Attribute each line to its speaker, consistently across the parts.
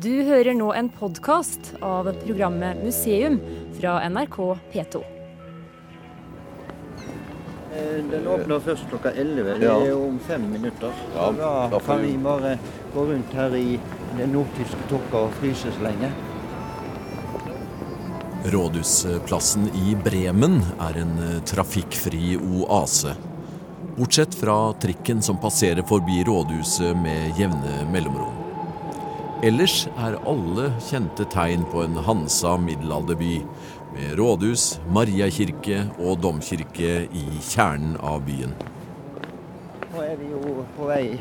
Speaker 1: Du hører nå en podkast av programmet Museum fra NRK P2.
Speaker 2: Eh, Den åpner først klokka 11. Det er om fem minutter.
Speaker 3: Ja,
Speaker 2: da kan
Speaker 3: vi-
Speaker 2: vi bare gå rundt her i den nordtyske tåka og fryse så lenge.
Speaker 4: Rådhusplassen i Bremen er en eh, trafikkfri oase. Bortsett fra trikken som passerer forbi rådhuset med jevne mellomrom. Ellers er alle kjente tegn på en Hansa middelalderby, med rådhus, Mariakirke og domkirke i kjernen av byen.
Speaker 2: Nå er vi jo på vei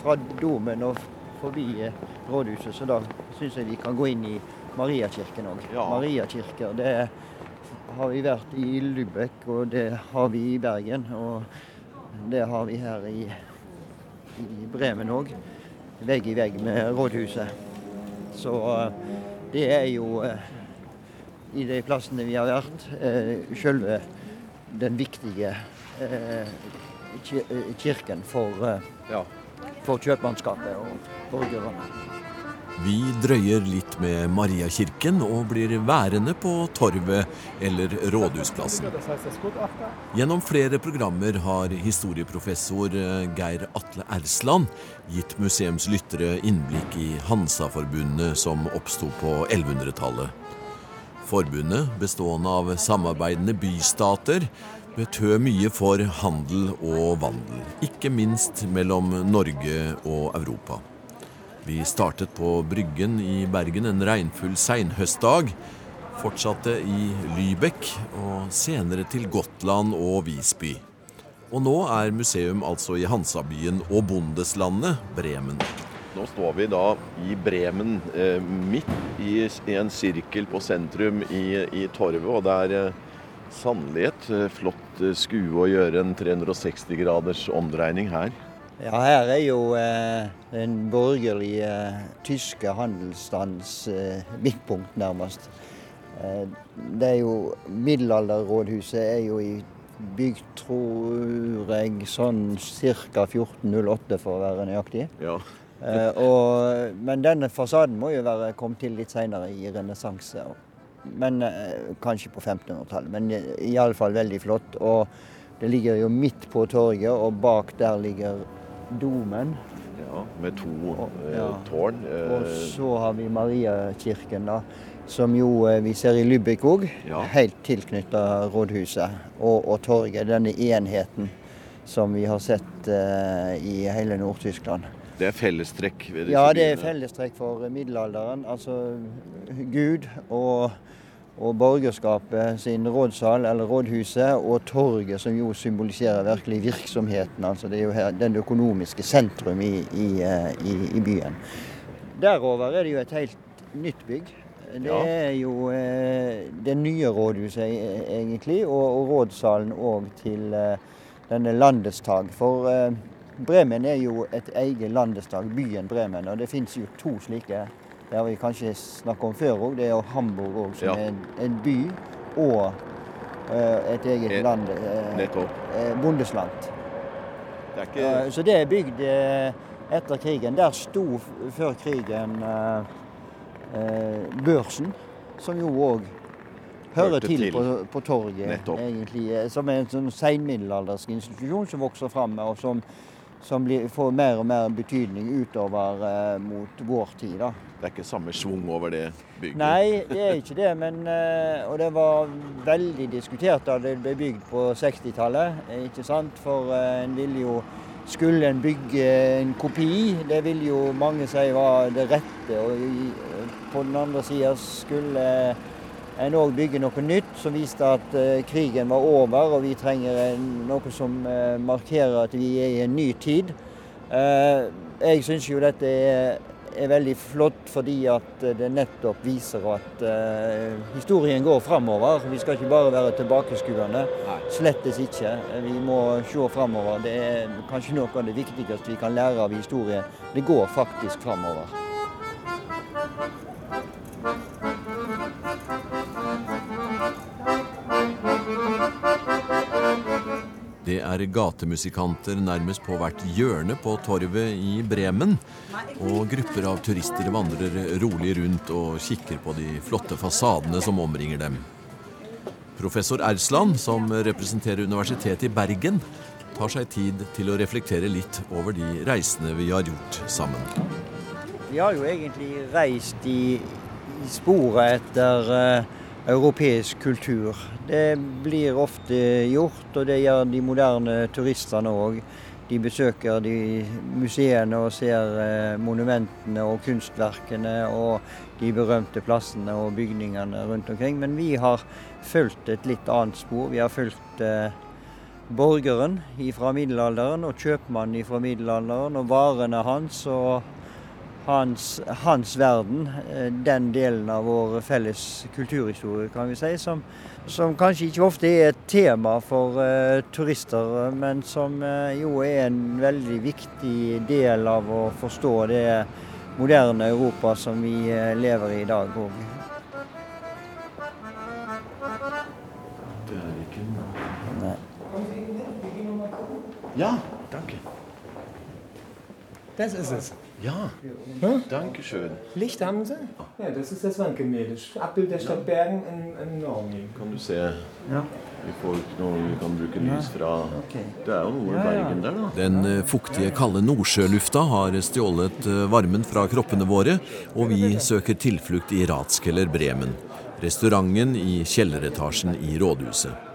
Speaker 2: fra domen og forbi eh, rådhuset, så da syns jeg vi kan gå inn i Mariakirken òg.
Speaker 3: Ja.
Speaker 2: Mariakirker, det har vi vært i Lübeck, og det har vi i Bergen. Og det har vi her i, i Bremen òg. Vegg i vegg med rådhuset. Så eh, det er jo eh, i de plassene vi har vært, eh, selve den viktige ki- kirken for, for kjøpmannskapet og borgerne.
Speaker 4: Vi drøyer litt med Mariakirken og blir værende på Torvet eller Rådhusplassen. Gjennom flere programmer har historieprofessor eh, Geir Atle Ersland gitt museumslyttere innblikk i Hansa-forbundet som oppsto på 1100-tallet. Forbundet, bestående av samarbeidende bystater, betød mye for handel og vandel, ikke minst mellom Norge og Europa. Vi startet på Bryggen i Bergen en regnfull seinhøstdag. Fortsatte i Lybekk og senere til Gotland og Visby. Og nå er museum altså i Hansabyen og bondeslandet Bremen.
Speaker 3: Nå står vi da i Bremen, eh, midt i, en sirkel på sentrum i, i Torvet. Og det er eh, sannelig et eh, flott skue å gjøre en 360 graders omdreining her.
Speaker 2: Ja, her er jo eh, den borgerlige eh, tyske handelsstands eh, midtpunkt, nærmest. Eh, det er jo Middelalderrådhuset er jo i bygd, tror jeg, sånn ca. 1408, for å være nøyaktig.
Speaker 3: Ja.
Speaker 2: Eh, og, men denne fasaden må jo være kommet til litt seinere i renessanse. Men eh, Kanskje på 1500-tallet. Men iallfall i alle fall veldig flott. Og det ligger jo midt på torget, og bak der ligger domen.
Speaker 3: ja med to eh,
Speaker 2: Ja.
Speaker 3: tårn. eh,
Speaker 2: Og så har vi Mariakirken, da. Som jo eh, vi ser i Lübeck òg.
Speaker 3: Ja.
Speaker 2: Helt tilknytta rådhuset og, og torget. Denne enheten som vi har sett uh, i hele Nord-Tyskland.
Speaker 3: det er fellestrekk ved disse
Speaker 2: Ja, det er fellestrekk for middelalderen. Altså Gud og, og borgerskapet sin rådsal, eller rådhuset, og torget, som jo symboliserer virkelig virksomheten. Altså det er jo her, den økonomiske sentrum i, i, eh, i, i byen. Derover er det jo et helt nytt bygg. Det er jo eh, det nye rådhuset e- egentlig, og, og rådssalen òg til eh, denne Landestag. For Bremen er jo et eget landestag, byen Bremen, og det fins jo to slike. Det har vi kanskje snakket om før òg. Det er jo Hamburg òg, som
Speaker 3: Ja.
Speaker 2: er en, en by og uh, et eget
Speaker 3: Et-
Speaker 2: land. Uh,
Speaker 3: Nettopp.
Speaker 2: eh, bondesland.
Speaker 3: Det ikke
Speaker 2: uh, Så det er bygd eh, etter krigen. Der sto før krigen eh, eh, børsen, som jo òg hører til,
Speaker 3: til.
Speaker 2: På, på torget,
Speaker 3: Nettopp.
Speaker 2: egentlig. eh, Som er en sånn seinmiddelaldersk institusjon som vokser fram, og som, som blir, får mer og mer betydning utover eh, mot vår tid. da.
Speaker 3: Det er ikke samme schwung over det bygget.
Speaker 2: Nei, det er ikke det. Men, eh, og det var veldig diskutert da det ble bygd på 60-tallet. eh, ikke sant? For eh, en ville jo Skulle en bygge en kopi? Det vil jo mange si var det rette. Og på den andre sida skulle en òg bygge noe nytt som viste at eh, krigen var over, og vi trenger en, noe som eh, markerer at vi er i en ny tid. Eh, jeg syns jo dette er, er veldig flott fordi at eh, det nettopp viser at uh, historien går framover. Vi skal ikke bare være tilbakeskuende. Slettes ikke. Vi må se framover. Det er kanskje noe av det viktigste vi kan lære av historie. Det går faktisk framover.
Speaker 4: Det er gatemusikanter nærmest på hvert hjørne på torvet i Bremen. Og grupper av turister vandrer rolig rundt og kikker på de flotte fasadene som omringer dem. Professor Ersland, som representerer Universitetet i Bergen, tar seg tid til å reflektere litt over de reisene vi har gjort sammen.
Speaker 2: Vi har jo egentlig reist i, i sporet etter uh, europeisk kultur. Det blir ofte gjort, og det gjør de moderne turistene òg. De besøker de museene og ser eh, monumentene og kunstverkene og de berømte plassene og bygningene rundt omkring. Men vi har fulgt et litt annet spor. Vi har fulgt eh, borgeren fra middelalderen og kjøpmannen fra middelalderen og varene hans. og hans, hans, verden, eh, den delen av vår felles kulturhistorie, kan vi si, som, som kanskje ikke ofte er et tema for uh, turister, men som uh, jo er en veldig viktig del av å forstå det moderne Europa som vi uh, lever i i dag òg.
Speaker 3: Ja, danke.
Speaker 5: Das ist es.
Speaker 3: Ja, ja. danke schön.
Speaker 5: Licht haben Sie? Ja, das ist das Wandgemälde. Abbild der Stadt Bergen in, in Norge.
Speaker 3: Kan du se ja. i folk når vi kan bruke lys fra Det er jo noe i Bergen der, da.
Speaker 4: Den eh, fuktige, kalde nordsjølufta har stjålet eh, varmen fra kroppene våre, og vi søker tilflukt i Ratskeller Bremen, restauranten i kjelleretasjen i rådhuset.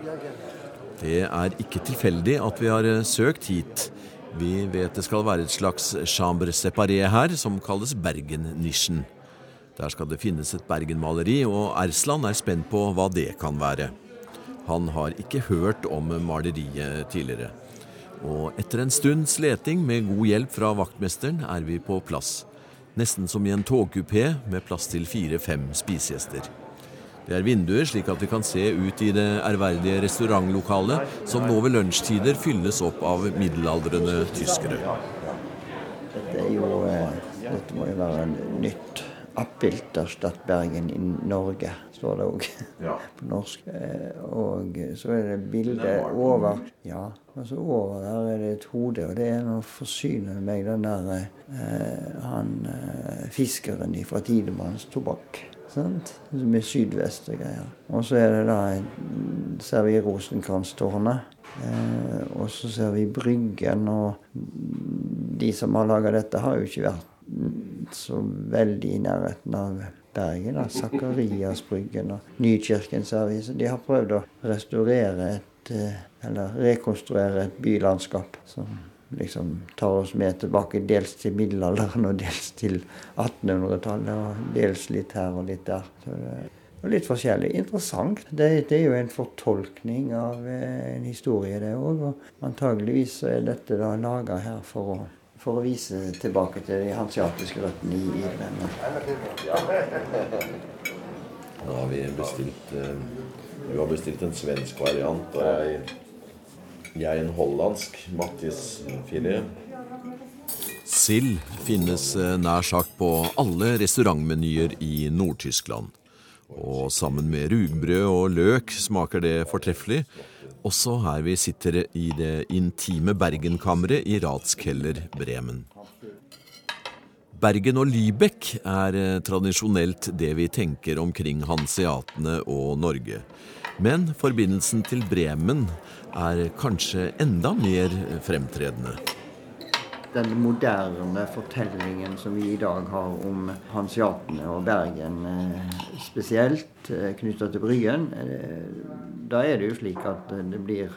Speaker 4: Det er ikke tilfeldig at vi har eh, søkt hit. Vi vet det skal være et slags chambre séparé her, som kalles Bergen-nisjen. Der skal det finnes et Bergen-maleri, og Ersland er spent på hva det kan være. Han har ikke hørt om maleriet tidligere. Og etter en stunds leting med god hjelp fra vaktmesteren er vi på plass. Nesten som i en togkupé med plass til fire-fem spisegjester. Det er vinduer, slik at vi kan se ut i det ærverdige restaurantlokalet, som nå ved lunsjtider fylles opp av middelaldrende tyskere.
Speaker 2: Dette, jo, eh, dette må jo være en nytt abbild av Stad Bergen i Norge, står det òg på norsk. Eh, og så er det bildet over Ja, altså over der er det et hode, og det er noe forsyner meg den der eh, han fiskeren fra Tidemanns tobakk. Sant? Med sydvest og greier. Og så er det da ser vi Rosenkrantztårnet. Eh, og så ser vi Bryggen. Og de som har laga dette, har jo ikke vært så veldig i nærheten av Bergen. Sakariasbryggen og Nykirken ser vi. Så de har prøvd å restaurere et eh, Eller rekonstruere et bylandskap. som liksom tar oss med tilbake dels til middelalderen og dels til 1800-tallet. Og dels litt her og litt der. Så det er litt forskjellig. Interessant. Det, det, er jo en fortolkning av eh, en historie, det òg. Og antageligvis er dette da laga her for å, for å, vise tilbake til de hansiatiske røttene i Irland.
Speaker 3: Nå har vi bestilt eh, Du har bestilt en svensk variant. og jeg jeg en hollandsk mattisfilet.
Speaker 4: Sild finnes eh, nær sagt på alle restaurantmenyer i Nord-Tyskland. Og sammen med rugbrød og løk smaker det fortreffelig. Også her vi sitter i det intime Bergenkammeret i Ratskeller Bremen. Bergen og Lybekk er eh, tradisjonelt det vi tenker omkring hanseatene og Norge. Men forbindelsen til Bremen er kanskje enda mer fremtredende.
Speaker 2: Den moderne fortellingen som vi i dag har om hansiatene og Bergen eh, spesielt, eh, knytta til Bryen, eh, da er det jo slik at det blir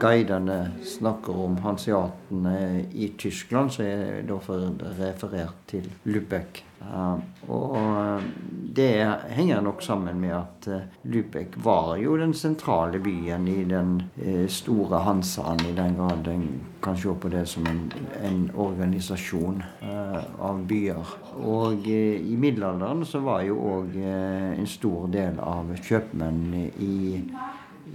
Speaker 2: guidene snakker om hanseatene i Tyskland, så er det referert til Lübeck. Og det henger nok sammen med at eh, Lübeck var jo den sentrale byen i den eh, store Hansaen, i den grad en kan se på det som en, en organisasjon eh, av byer. Og i middelalderen så var jo òg en stor del av kjøpmennene i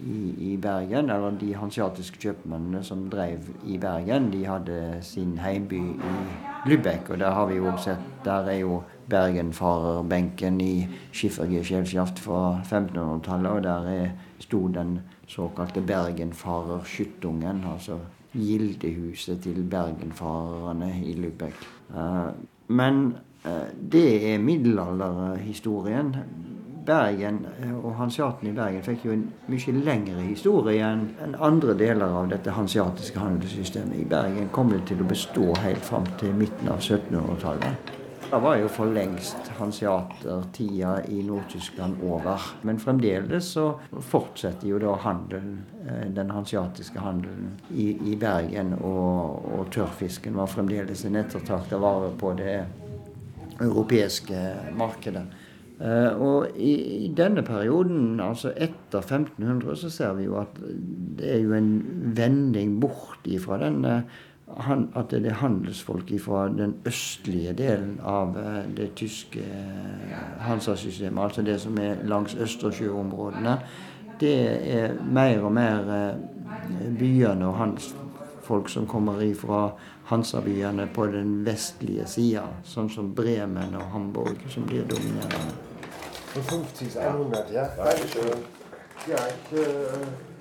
Speaker 2: i, i, Bergen, eller de hansiatiske kjøpmennene som drev i Bergen, de hadde sin heimby i Lübeck. Og der har vi jo sett Der er jo Bergenfarerbenken i Schiffergesellschaft fra 1500-tallet. Og der er, sto den såkalte Bergenfarerskyttungen, altså gildehuset til bergenfarerne i Lübeck. Eh, men eh, det er middelalderhistorien. Bergen eh, og hanseaten i Bergen fikk jo en mye lengre historie enn andre deler av dette hanseatiske handelssystemet. I Bergen kom det til å bestå helt fram til midten av 1700-tallet. Da var jo for lengst hanseatertida i Nord-Tyskland over. Men fremdeles så fortsetter jo da handelen, eh, den hanseatiske handelen i, i Bergen. Og, og, tørrfisken var fremdeles en ettertrakta vare på det europeiske markedet. Uh, og i, i, denne perioden, altså etter 1500, så ser vi jo at det er jo en vending bort ifra denne at det er handelsfolk fra den østlige delen av uh, det tyske Hansa-systemet, altså det som er langs Østersjøområdene. Det er mer og mer byene og handelsfolk som kommer ifra Hansa-byene på den vestlige sida, sånn som Bremen og Hamburg, som blir dominerende.
Speaker 6: Von 50 100, ja. Dankeschön. Ja, ich äh,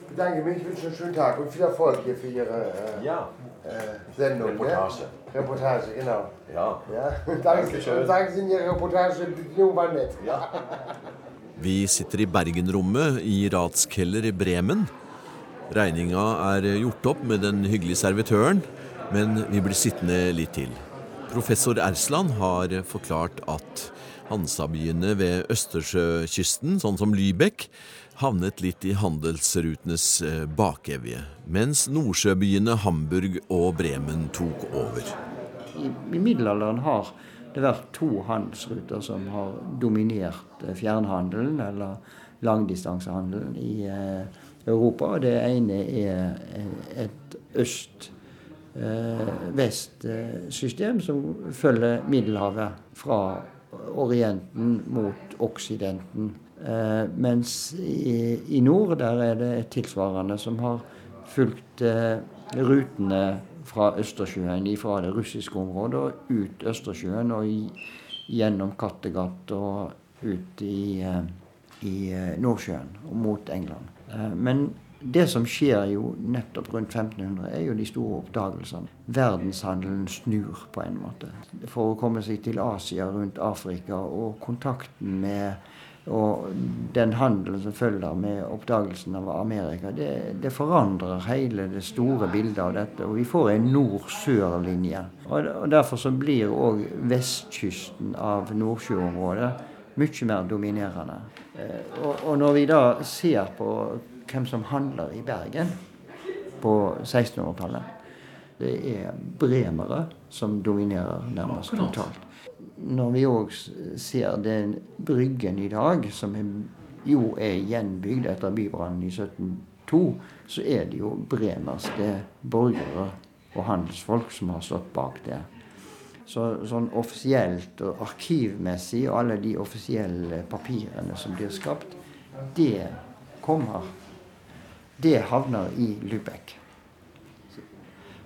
Speaker 6: bedanke mich, wünsche einen schönen Tag und viel Erfolg hier für Ihre äh, ja. äh, Sendung. Reportage. Ja? Reportage, genau. Ja. ja. Dankeschön. Und sagen Sie in Ihrer Reportage, die Bedienung war nett. Ja.
Speaker 4: Vi sitter i Bergenrommet i Ratskeller i Bremen. Regninga er gjort opp med den hyggelige servitøren, men vi blir sittende litt til. Professor Ersland har forklart at Hansabyene ved Østersjøkysten, sånn som Lybekk, havnet litt i handelsrutenes eh, bakevje, mens nordsjøbyene Hamburg og Bremen tok over.
Speaker 2: I, i middelalderen har det vært to handelsruter som har dominert eh, fjernhandelen, eller langdistansehandelen, i eh, Europa. Det ene er et øst-vest-system som følger Middelhavet fra Orienten mot Oksidenten. Eh, mens i, i, nord der er det et tilsvarende som har fulgt eh, rutene fra Østersjøen, fra det russiske området og ut Østersjøen og i, gjennom Kattegat og ut i, eh, i eh, Nordsjøen og mot England. Eh, men det som skjer jo nettopp rundt 1500, er jo de store oppdagelsene. Verdenshandelen snur på en måte. For å komme seg til Asia, rundt Afrika, og kontakten med og den handelen som følger med oppdagelsen av Amerika, det, det forandrer hele det store bildet av dette. Og vi får en nord-sør-linje. Og, og, Derfor så blir òg vestkysten av Nordsjøområdet mye mer dominerende. Eh, og, og når vi da ser på hvem som handler i Bergen på 1600-tallet. Det er bremere som dominerer nærmest totalt. Når vi òg ser den bryggen i dag, som jo er gjenbygd etter bybrannen i 1702, så er det jo bremerske borgere og handelsfolk som har stått bak det. Så, sånn offisielt og arkivmessig, og alle de offisielle papirene som blir skapt, det kommer det havner i Lübeck.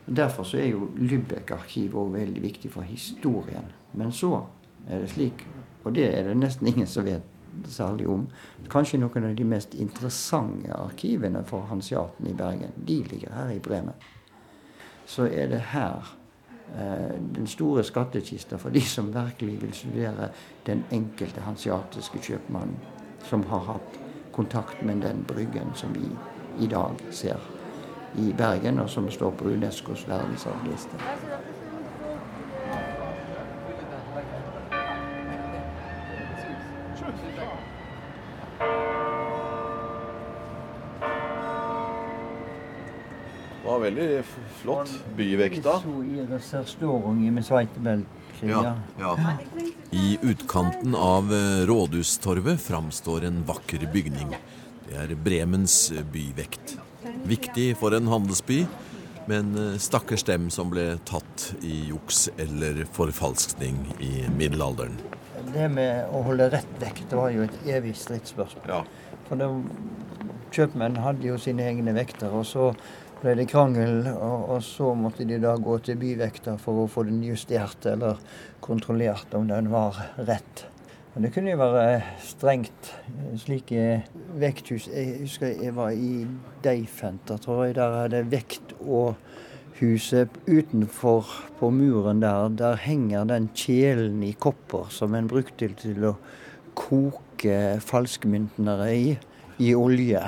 Speaker 2: Derfor så er jo Lübeck-arkivet òg veldig viktig for historien. Men så er det slik, og det er det nesten ingen som vet særlig om, kanskje noen av de mest interessante arkivene for Hansiaten i Bergen, de ligger her i Bremen. Så er det her eh, den store skattkista for de som virkelig vil studere den enkelte hansiatiske kjøpmannen som har hatt kontakt med den bryggen som vi i dag ser i Bergen, og som står på Unescos verdensarvliste.
Speaker 3: Det var veldig flott byvekt da.
Speaker 4: Ja, ja. I utkanten av eh, Rådhustorvet framstår en vakker bygning. Det er Bremens byvekt. Viktig for en handelsby, men eh, stakkars dem som ble tatt i juks eller forfalskning i middelalderen.
Speaker 2: Det med å holde rett vekt var jo et evig stridsspørsmål. Ja. For det, kjøpmenn hadde jo sine egne vekter, og så ble det krangel, og, og, så måtte de da gå til byvekta for å få den justert eller kontrollert om den var rett. Og det kunne jo være strengt. Slike vekthus Jeg husker jeg var i Deifenter, tror jeg. Der er det vekt og huset utenfor på muren der. Der henger den kjelen i kopper som en brukte til å koke falskmyntene i i olje.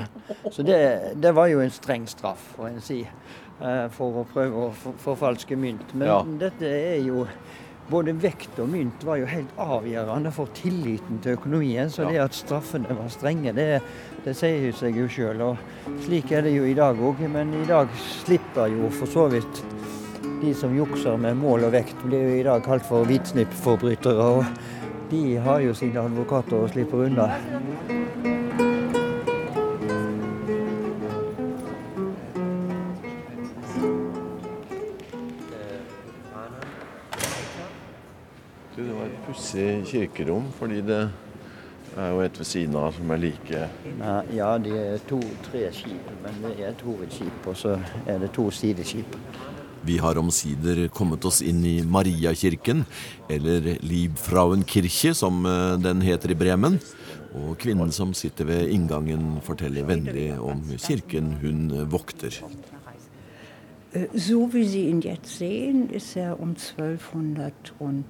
Speaker 2: Så det, det, var jo en streng straff, får en si, eh, for å prøve å forfalske mynt. Men ja. dette er jo både vekt og mynt var jo helt avgjørende for tilliten til økonomien. Så det at straffene var strenge, det, det sier seg jo sjøl. Og slik er det jo i dag òg. Men i dag slipper jo for så vidt de som jukser med mål og vekt, blir jo i dag kalt for hvitsnippforbrytere. Og de har jo sine advokater og slipper unna.
Speaker 3: Pussig kirkerom, fordi det er jo et ved siden av som er like
Speaker 2: Ja, det er to-tre skip, men det er et hovedskip, og så er det to sideskip.
Speaker 4: Vi har omsider kommet oss inn i Mariakirken, eller Liebfrauenkirche som eh, den heter i Bremen. Og kvinnen som sitter ved inngangen, forteller vennlig om kirken hun vokter.
Speaker 7: Äh, so wie Sie ihn jetzt sehen, ist er um 1200 und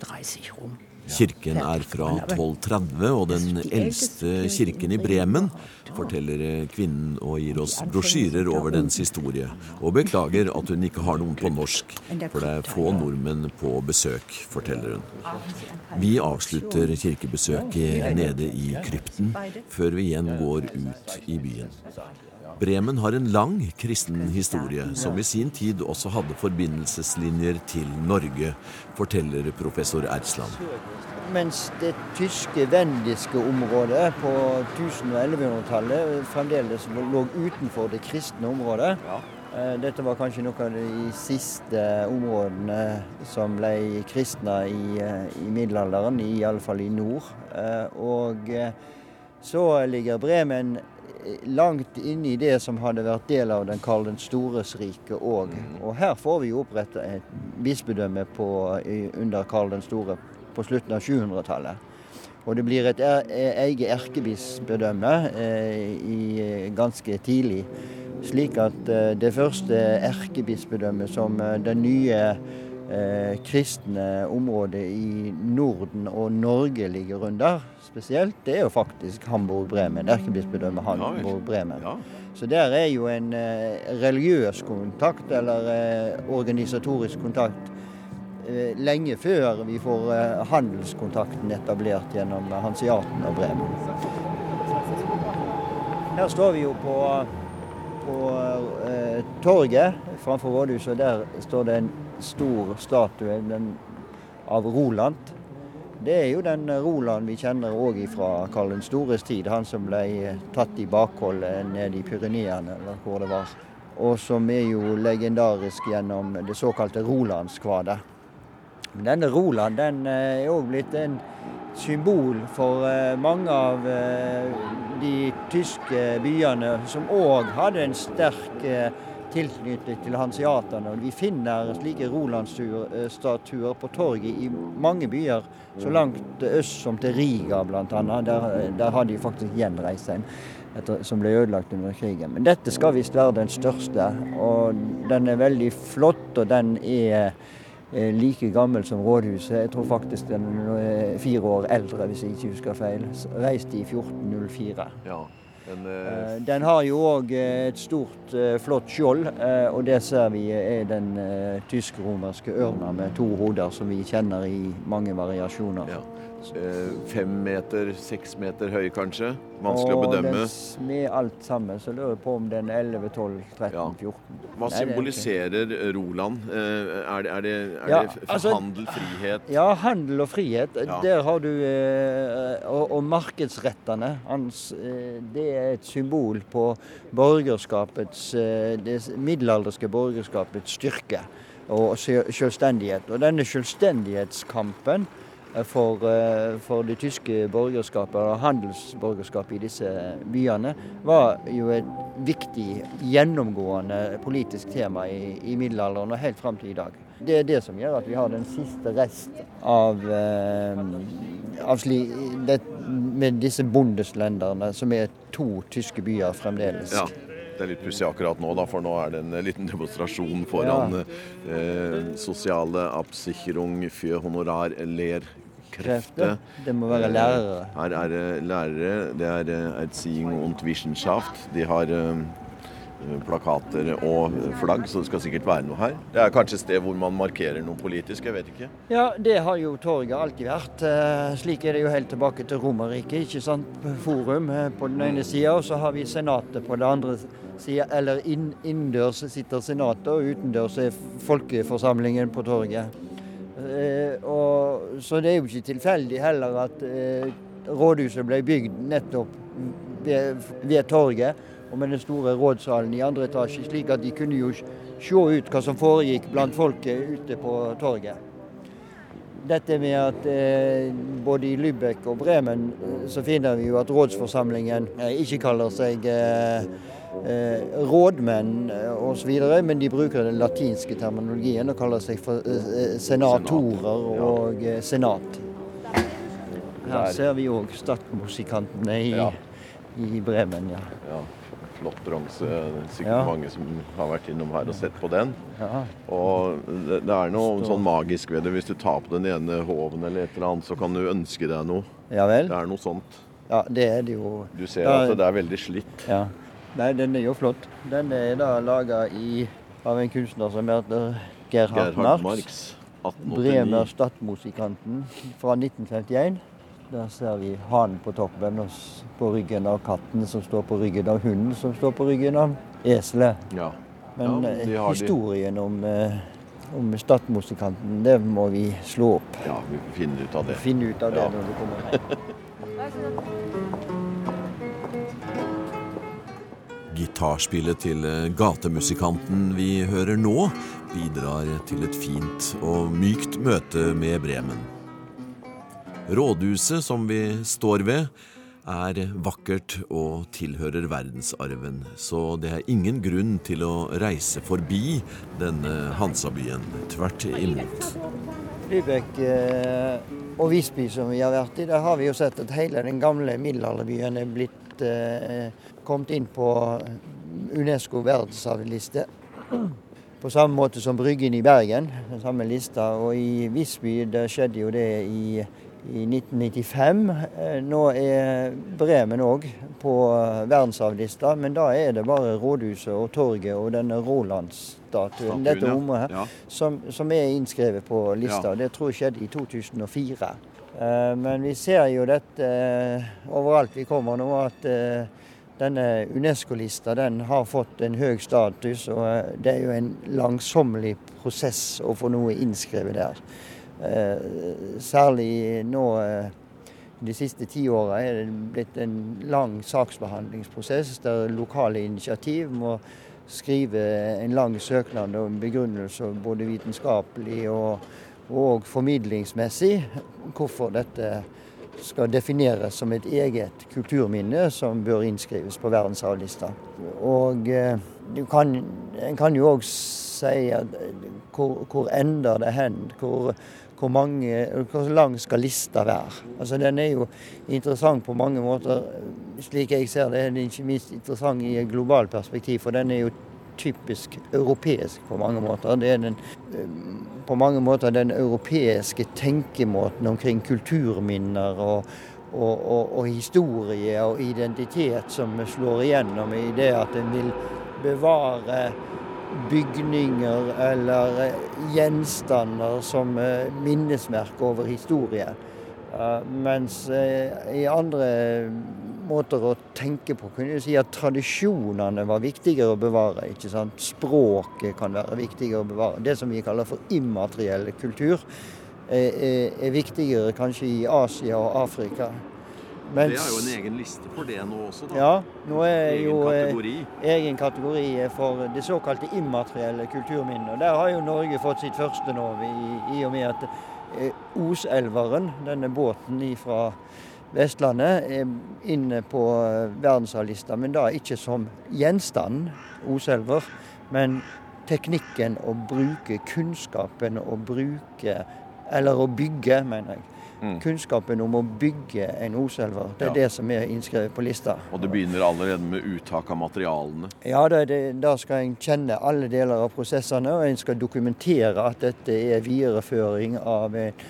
Speaker 7: 30 rom.
Speaker 4: Kirken er fra 1230 og den eldste kirken i Bremen, forteller kvinnen og gir oss brosjyrer over dens historie. Og beklager at hun ikke har noen på norsk, for det er få nordmenn på besøk, forteller hun. Vi avslutter kirkebesøket nede i krypten, før vi igjen går ut i byen. Bremen har en lang kristen historie, som i sin tid også hadde forbindelseslinjer til Norge, forteller professor Ersland.
Speaker 2: Mens det tyske vendiske området på 1000- og 1100-tallet fremdeles lå utenfor det kristne området. Eh, dette var kanskje noen av de siste områdene som ble kristna i, middelalderen, i middelalderen, iallfall i nord. Eh, og så ligger Bremen langt inne i det som hadde vært del av den Karl den stores rike òg. Mm. Og her får vi jo oppretta et bispedømme på, under Karl den store på slutten av 700-tallet. Og det blir et er, eget erkebispedømme eh, ganske tidlig. Slik at eh, det første erkebispedømmet som eh, den nye eh, kristne området i Norden og Norge ligger under spesielt, det er jo faktisk Hamburg-Bremen. Erkebispedømmet Hamburg-Bremen. Ja. Så der er jo en eh, religiøs kontakt, eller eh, organisatorisk kontakt, eh, lenge før vi får eh, handelskontakten etablert gjennom Hanseaten og Bremen. Her står vi jo på, på eh, torget framfor rådhuset. Der står det en stor statue den, av Roland. Det er jo den Roland vi kjenner òg fra Karl den stores tid. Han som ble tatt i bakhold nede i Pyreneene, eller hvor det var. Og som er jo legendarisk gjennom det såkalte Rolandskvadet. Denne Roland den eh, er òg blitt en symbol for eh, mange av eh, de tyske byene som òg hadde en sterk tilknytning til hanseaterne. Vi finner slike Roland-statuer på torget i mange byer, så langt øst som til Riga bl.a. Der, der har de faktisk gjenreist seg, som ble ødelagt under krigen. Men dette skal visst være den største, og den er veldig flott, og den er like gammel som rådhuset. Jeg tror faktisk den er fire år eldre, hvis jeg ikke husker feil. Reist i 1404. Ja. Den, eh, eh, den har jo òg eh, et stort, flott skjold, og det ser vi er den tysk-romerske ørna med to hoder, som vi kjenner i mange variasjoner. Ja.
Speaker 3: Fem meter, seks meter høy kanskje? Vanskelig og å bedømme.
Speaker 2: Og med alt sammen så lurer jeg på om den er 11, 12, 13, ja. 14.
Speaker 3: Hva symboliserer Roland? Er det, er det, er ja, det altså, handel, frihet?
Speaker 2: Ja, handel og frihet. Der har du Og, og markedsrettene hans. Det er et symbol på borgerskapets Det middelalderske borgerskapets styrke og selvstendighet. Og denne selvstendighetskampen for, for det tyske borgerskapet, og handelsborgerskapet i disse byene, var jo et viktig gjennomgående politisk tema i, i middelalderen og helt fram til i dag. Det er det som gjør at vi har den siste rest av, av sli, det, med disse bondeslenderne, som er to tyske byer fremdeles.
Speaker 3: Ja. Det er litt pussig akkurat nå, da, for nå er det en liten demonstrasjon foran ja. eh, Sosiale Absicherung für Honorar Ler Krefte.
Speaker 2: Det må være lærere.
Speaker 3: Her er det lærere. Det er Erziehung und Wissenschaft. De har eh, plakater og flagg, så det skal sikkert være noe her. Det er kanskje et sted hvor man markerer noe politisk, jeg vet ikke.
Speaker 2: Ja, det har jo torget alltid vært. Eh, slik er det jo helt tilbake til Romerriket. ikke sant? Forum eh, på den ene sida, og så har vi Senatet på den andre sida. Eller innendørs sitter Senatet, og utendørs er folkeforsamlingen på torget. Eh, og, så det er jo ikke tilfeldig heller at rådhuset ble bygd nettopp ved, ved torget og med den store rådsalen i andre etasje, slik at de kunne jo se ut hva som foregikk blant folket ute på torget. Dette med at eh, både i Lübeck og Bremen eh, så finner vi jo at rådsforsamlingen eh, ikke kaller seg eh, eh rådmenn eh, osv., men de bruker den latinske terminologien og kaller seg for senatorer og senat. Her ser vi òg statsmusikantene i, i Bremen. ja.
Speaker 3: Flott bronse. Sikkert ja. mange som har vært innom her og sett på den. Ja. Og det, det, er noe sånn magisk ved det. Hvis du tar på den ene hoven eller et eller annet, så kan du ønske deg noe.
Speaker 2: Ja vel?
Speaker 3: Det er noe sånt.
Speaker 2: Ja, det er det jo.
Speaker 3: Du ser da, at det er veldig slitt.
Speaker 2: Ja. Nei, den er jo flott. Den er da laga av en kunstner som heter Gerhard, Gerhard Marx. Bremer Stadmusikanten fra 1951. Der ser vi hanen på toppen og på ryggen av katten som står på ryggen av hunden som står på ryggen av eselet. Ja. Men ja, de eh, historien de. om, eh, om Stadmusikanten, det må vi slå opp.
Speaker 3: Ja, vi får finne ut av det.
Speaker 2: Finne ut av det ja. når du kommer
Speaker 4: Gitarspillet til eh, gatemusikanten vi hører nå, bidrar til et fint og mykt møte med Bremen. Rådhuset som vi står ved, er vakkert og tilhører verdensarven, så det er ingen grunn til å reise forbi denne Hansabyen. Tvert imot.
Speaker 2: Lübeck eh, og Visby, som vi har vært i, der har vi jo sett at hele den gamle middelalderbyen er blitt eh, kommet inn på Unesco verdensarvliste. På samme måte som Bryggen i Bergen, den samme lista. Og i Visby der skjedde jo det i i 1995. Eh, nå er Bremen òg på eh, verdensarvlista, men da er det bare rådhuset og torget og denne dette området, ja. som, som, er innskrevet på lista. Ja. Det tror jeg skjedde i 2004. Eh, men vi ser jo dette overalt vi kommer nå, at denne Unesco-lista den har fått en høy status, og det er jo en langsommelig prosess å få noe innskrevet der. Eh, særlig nå eh, de siste ti åra er det blitt en lang saksbehandlingsprosess der lokale initiativ må skrive en lang søknad og begrunnelse både vitenskapelig og, og formidlingsmessig hvorfor dette skal defineres som et eget kulturminne som bør innskrives på verdensarvlista. Og eh, kan, en kan jo òg si at hvor, hvor ender det hen? Hvor, hvor, mange, hvor lang skal lista være? Altså Den er jo interessant på mange måter. Slik jeg ser det, er den ikke minst interessant i et globalt perspektiv. For den er jo typisk europeisk på mange måter. Det er den, på mange måter den europeiske tenkemåten omkring kulturminner og, og, og, og historie og identitet som slår igjennom i det at en vil bevare bygninger eller eh, gjenstander som eh, minnesmerke over historien. Mens eh, i andre måter å tenke på kunne du si at tradisjonene var viktigere å bevare. ikke sant? Språket kan være viktigere å bevare. Det som vi kaller for immateriell kultur, er, er viktigere kanskje i Asia og Afrika.
Speaker 3: Mens, det er jo en egen liste for det nå også? da?
Speaker 2: Ja, nå er egen jo kategori. egen kategori for det såkalte immaterielle kulturminnet. Der har jo Norge fått sitt første nå, i, i og med at Oselveren, denne båten fra Vestlandet, er inne på verdensarvlista, men da ikke som gjenstand, Oselver, men teknikken å bruke kunnskapen å bruke Eller å bygge, mener jeg. Mm. Kunnskapen om å bygge en Oselver. Det er ja. det som er innskrevet på lista.
Speaker 3: Og det begynner allerede med uttak av materialene?
Speaker 2: Ja, det, det, da skal en kjenne alle deler av prosessene, og en skal dokumentere at dette er videreføring av eh,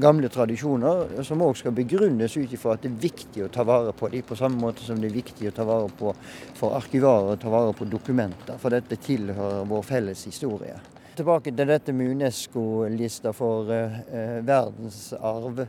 Speaker 2: gamle tradisjoner, som òg skal begrunnes ut ifra at det er viktig å ta vare på dem, på samme måte som det er viktig å ta vare på for arkivarer å ta vare på dokumenter. For dette tilhører vår felles historie. Tilbake til dette med Unesco-lista for eh, verdensarv,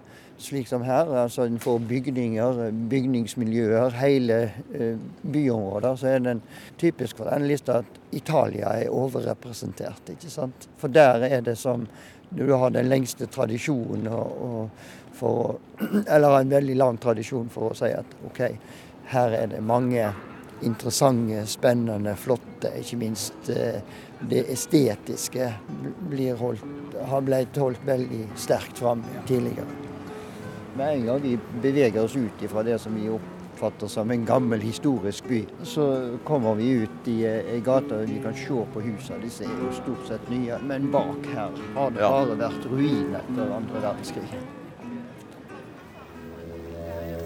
Speaker 2: slik som her. Altså for bygninger, bygningsmiljøer, hele eh, byområder. Så er den typisk for denne lista at Italia er overrepresentert. ikke sant? For der er det som Du har den lengste tradisjonen og, og for, Eller en veldig lang tradisjon for å si at OK, her er det mange interessante, spennende, flotte, ikke minst eh, det estetiske blir holdt, har blitt holdt veldig sterkt fram tidligere. Med en gang vi beveger oss ut fra det som vi oppfatter som en gammel historisk by, så kommer vi ut i ei gate vi kan se på husene. Disse er jo stort sett nye, men bak her har det bare vært ruiner etter andre verdenskrig.